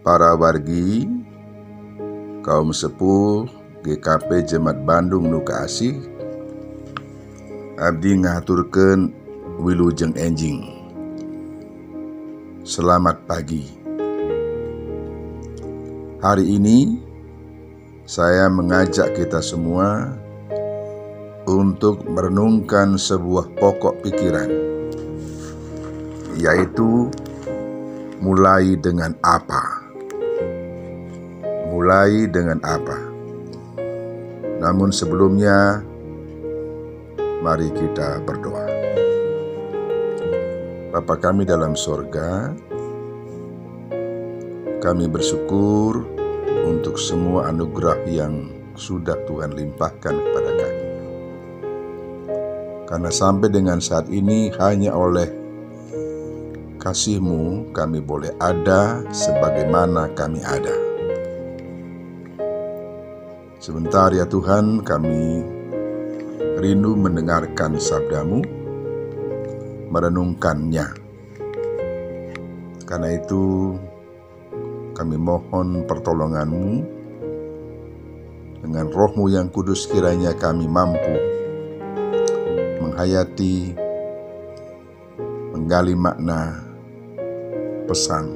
para wargi, kaum sepuh, GKP Jemaat Bandung Nuka Asih, Abdi ngaturkan Wilujeng Enjing. Selamat pagi. Hari ini saya mengajak kita semua untuk merenungkan sebuah pokok pikiran, yaitu mulai dengan apa. Mulai dengan apa. Namun sebelumnya, mari kita berdoa. Bapa kami dalam sorga, kami bersyukur untuk semua anugerah yang sudah Tuhan limpahkan kepada kami. Karena sampai dengan saat ini hanya oleh kasih-Mu kami boleh ada sebagaimana kami ada. Sebentar ya Tuhan kami rindu mendengarkan sabdamu, merenungkannya. Karena itu kami mohon pertolonganmu dengan rohmu yang kudus kiranya kami mampu menghayati, menggali makna pesan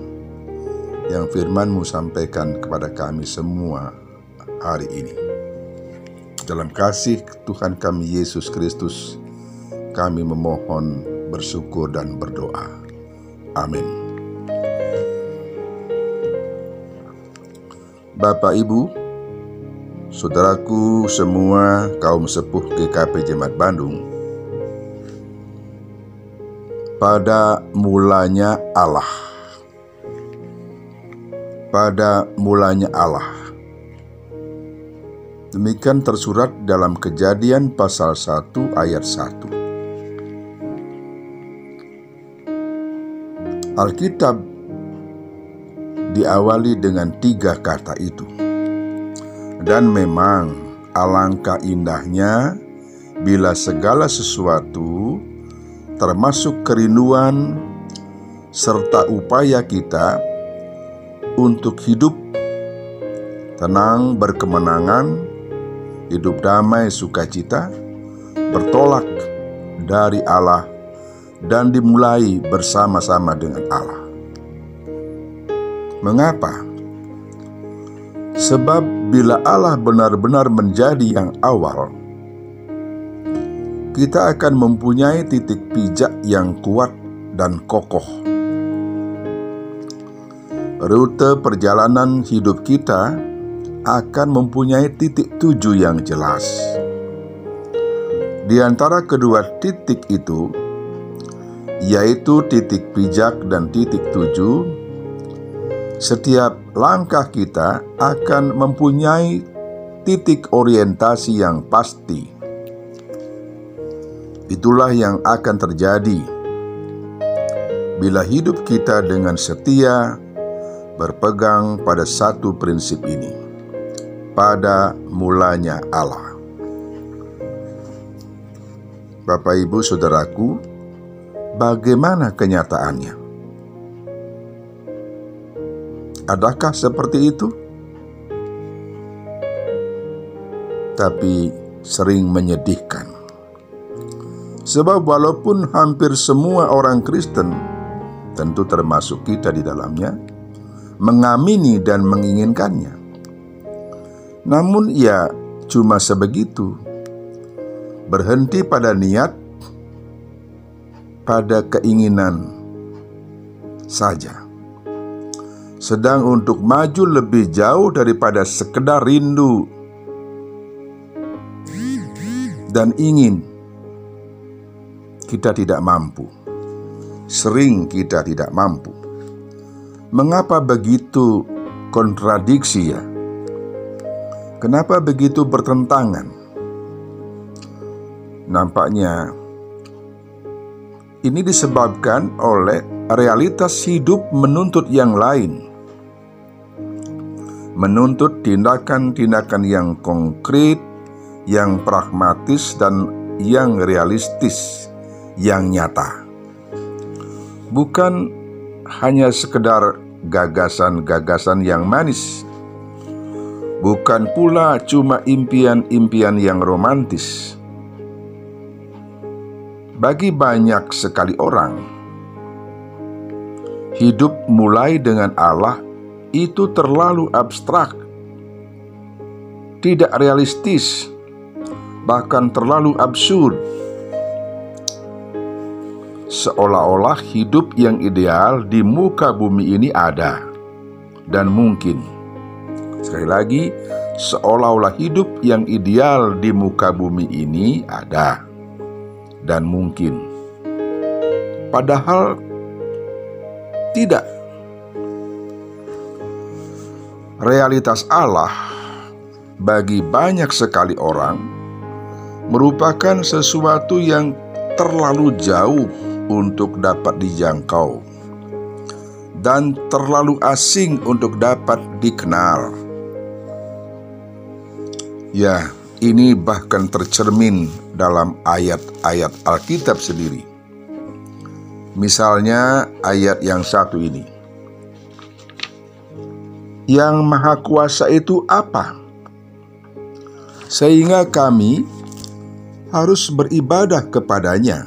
yang firmanmu sampaikan kepada kami semua hari ini. Dalam kasih Tuhan kami Yesus Kristus, kami memohon, bersyukur, dan berdoa. Amin. Bapak, Ibu, saudaraku semua kaum sepuh GKP Jemaat Bandung, pada mulanya Allah. Pada mulanya Allah. Demikian tersurat dalam Kejadian pasal 1 ayat 1. Alkitab diawali dengan tiga kata itu. Dan memang alangkah indahnya bila segala sesuatu termasuk kerinduan serta upaya kita untuk hidup tenang, berkemenangan, hidup damai, sukacita, bertolak dari Allah, dan dimulai bersama-sama dengan Allah. Mengapa? Sebab bila Allah benar-benar menjadi yang awal, kita akan mempunyai titik pijak yang kuat dan kokoh. Rute perjalanan hidup kita akan mempunyai titik tuju yang jelas. Di antara kedua titik itu, yaitu titik pijak dan titik tuju, setiap langkah kita akan mempunyai titik orientasi yang pasti Itulah yang akan terjadi bila hidup kita dengan setia berpegang pada satu prinsip ini. Pada mulanya Allah. Bapak, ibu, saudaraku, bagaimana kenyataannya? Adakah seperti itu? Tapi sering menyedihkan Sebab walaupun hampir semua orang Kristen, tentu termasuk kita di dalamnya, mengamini dan menginginkannya. Namun ya cuma sebegitu, berhenti pada niat, pada keinginan saja. Sedang untuk maju lebih jauh daripada sekedar rindu dan ingin kita tidak mampu. Sering kita tidak mampu. Mengapa begitu kontradiksi ya? Kenapa begitu bertentangan? Nampaknya ini disebabkan oleh realitas hidup menuntut yang lain. Menuntut tindakan-tindakan yang konkret, yang pragmatis dan yang realistis yang nyata. Bukan hanya sekedar gagasan-gagasan yang manis, bukan pula cuma impian-impian yang romantis. Bagi banyak sekali orang, hidup mulai dengan Allah itu terlalu abstrak, tidak realistis, bahkan terlalu absurd seolah-olah hidup yang ideal di muka bumi ini ada dan mungkin. Sekali lagi, seolah-olah hidup yang ideal di muka bumi ini ada dan mungkin. Padahal tidak. Realitas Allah bagi banyak sekali orang merupakan sesuatu yang terlalu jauh untuk dapat dijangkau dan terlalu asing untuk dapat dikenal. Ya, ini bahkan tercermin dalam ayat-ayat Alkitab sendiri. Misalnya ayat yang satu ini. Yang Maha Kuasa itu apa? Sehingga kami harus beribadah kepadanya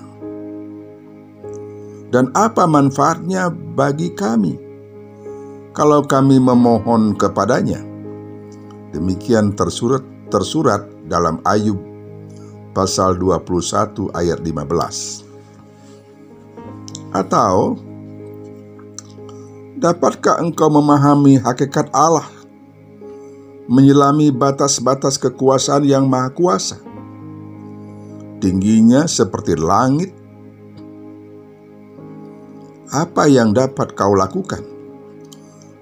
dan apa manfaatnya bagi kami kalau kami memohon kepadanya. Demikian tersurat tersurat dalam Ayub pasal 21 ayat 15. Atau dapatkah engkau memahami hakikat Allah menyelami batas-batas kekuasaan yang maha kuasa? Tingginya seperti langit apa yang dapat kau lakukan?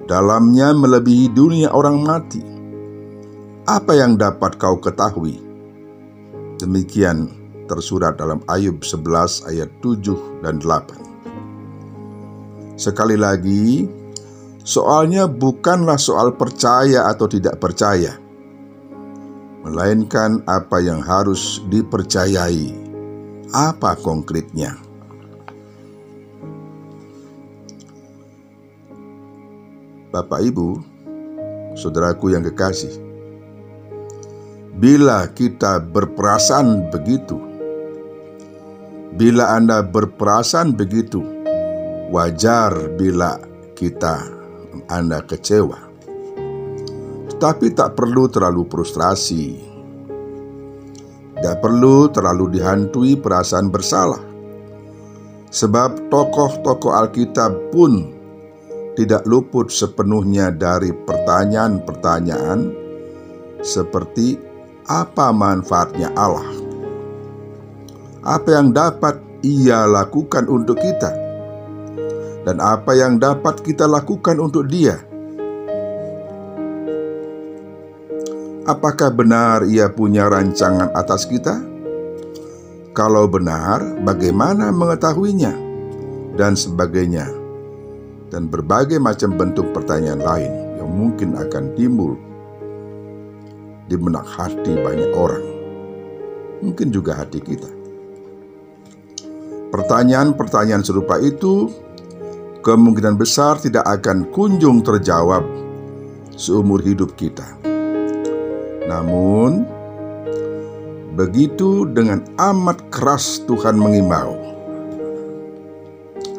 Dalamnya melebihi dunia orang mati. Apa yang dapat kau ketahui? Demikian tersurat dalam Ayub 11 ayat 7 dan 8. Sekali lagi, soalnya bukanlah soal percaya atau tidak percaya, melainkan apa yang harus dipercayai. Apa konkretnya? Bapak Ibu, saudaraku yang kekasih, bila kita berperasaan begitu, bila Anda berperasaan begitu, wajar bila kita Anda kecewa. Tetapi tak perlu terlalu frustrasi. Tidak perlu terlalu dihantui perasaan bersalah. Sebab tokoh-tokoh Alkitab pun tidak luput sepenuhnya dari pertanyaan-pertanyaan seperti apa manfaatnya Allah? Apa yang dapat Ia lakukan untuk kita? Dan apa yang dapat kita lakukan untuk Dia? Apakah benar Ia punya rancangan atas kita? Kalau benar, bagaimana mengetahuinya? Dan sebagainya dan berbagai macam bentuk pertanyaan lain yang mungkin akan timbul di benak hati banyak orang, mungkin juga hati kita. Pertanyaan-pertanyaan serupa itu kemungkinan besar tidak akan kunjung terjawab seumur hidup kita. Namun, begitu dengan amat keras Tuhan mengimbau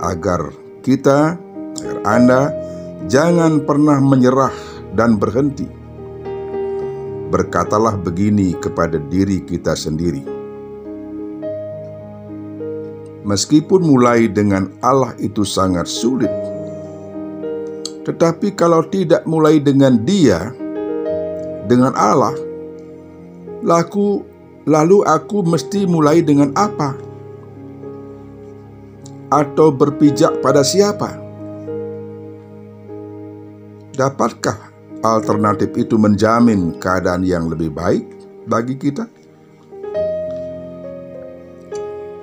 agar kita agar Anda jangan pernah menyerah dan berhenti. Berkatalah begini kepada diri kita sendiri. Meskipun mulai dengan Allah itu sangat sulit, tetapi kalau tidak mulai dengan Dia, dengan Allah, laku lalu aku mesti mulai dengan apa? Atau berpijak pada siapa? Dapatkah alternatif itu menjamin keadaan yang lebih baik bagi kita?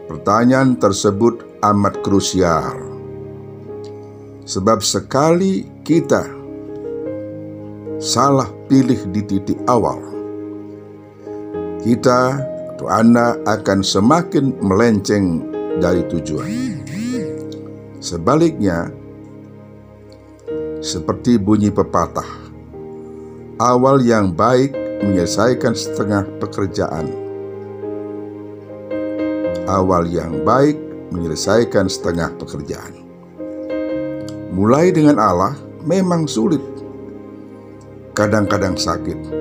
Pertanyaan tersebut amat krusial, sebab sekali kita salah pilih di titik awal, kita atau Anda akan semakin melenceng dari tujuan. Sebaliknya, seperti bunyi pepatah. Awal yang baik menyelesaikan setengah pekerjaan. Awal yang baik menyelesaikan setengah pekerjaan. Mulai dengan Allah memang sulit, kadang-kadang sakit,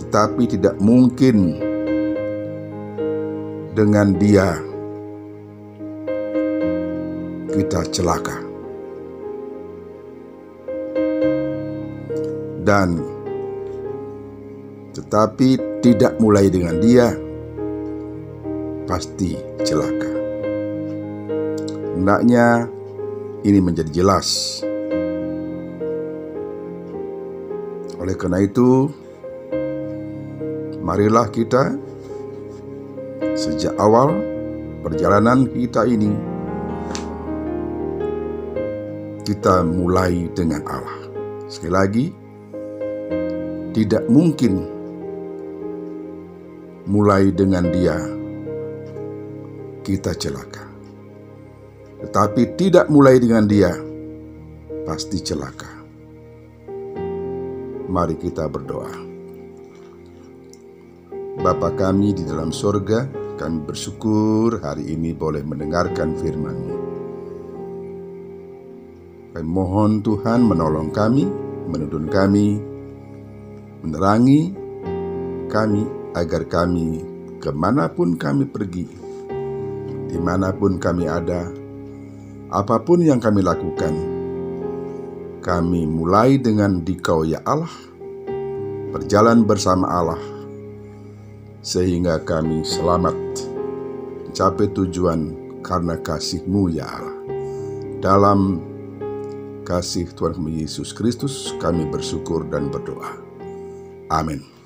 tetapi tidak mungkin dengan Dia kita celaka. Dan tetapi tidak mulai dengan dia pasti celaka. Hendaknya ini menjadi jelas. Oleh karena itu, marilah kita sejak awal perjalanan kita ini kita mulai dengan Allah. Sekali lagi, tidak mungkin mulai dengan dia kita celaka. Tetapi tidak mulai dengan dia pasti celaka. Mari kita berdoa. Bapa kami di dalam sorga, kami bersyukur hari ini boleh mendengarkan firman-Mu. Kami mohon Tuhan menolong kami, menuntun kami, menerangi kami agar kami ke mana pun kami pergi, di mana pun kami ada, apa pun yang kami lakukan, kami mulai dengan dikau ya Allah, berjalan bersama Allah, sehingga kami selamat mencapai tujuan karena kasih-Mu ya Allah. Dalam kasih Tuhan Yesus Kristus kami bersyukur dan berdoa. Amin.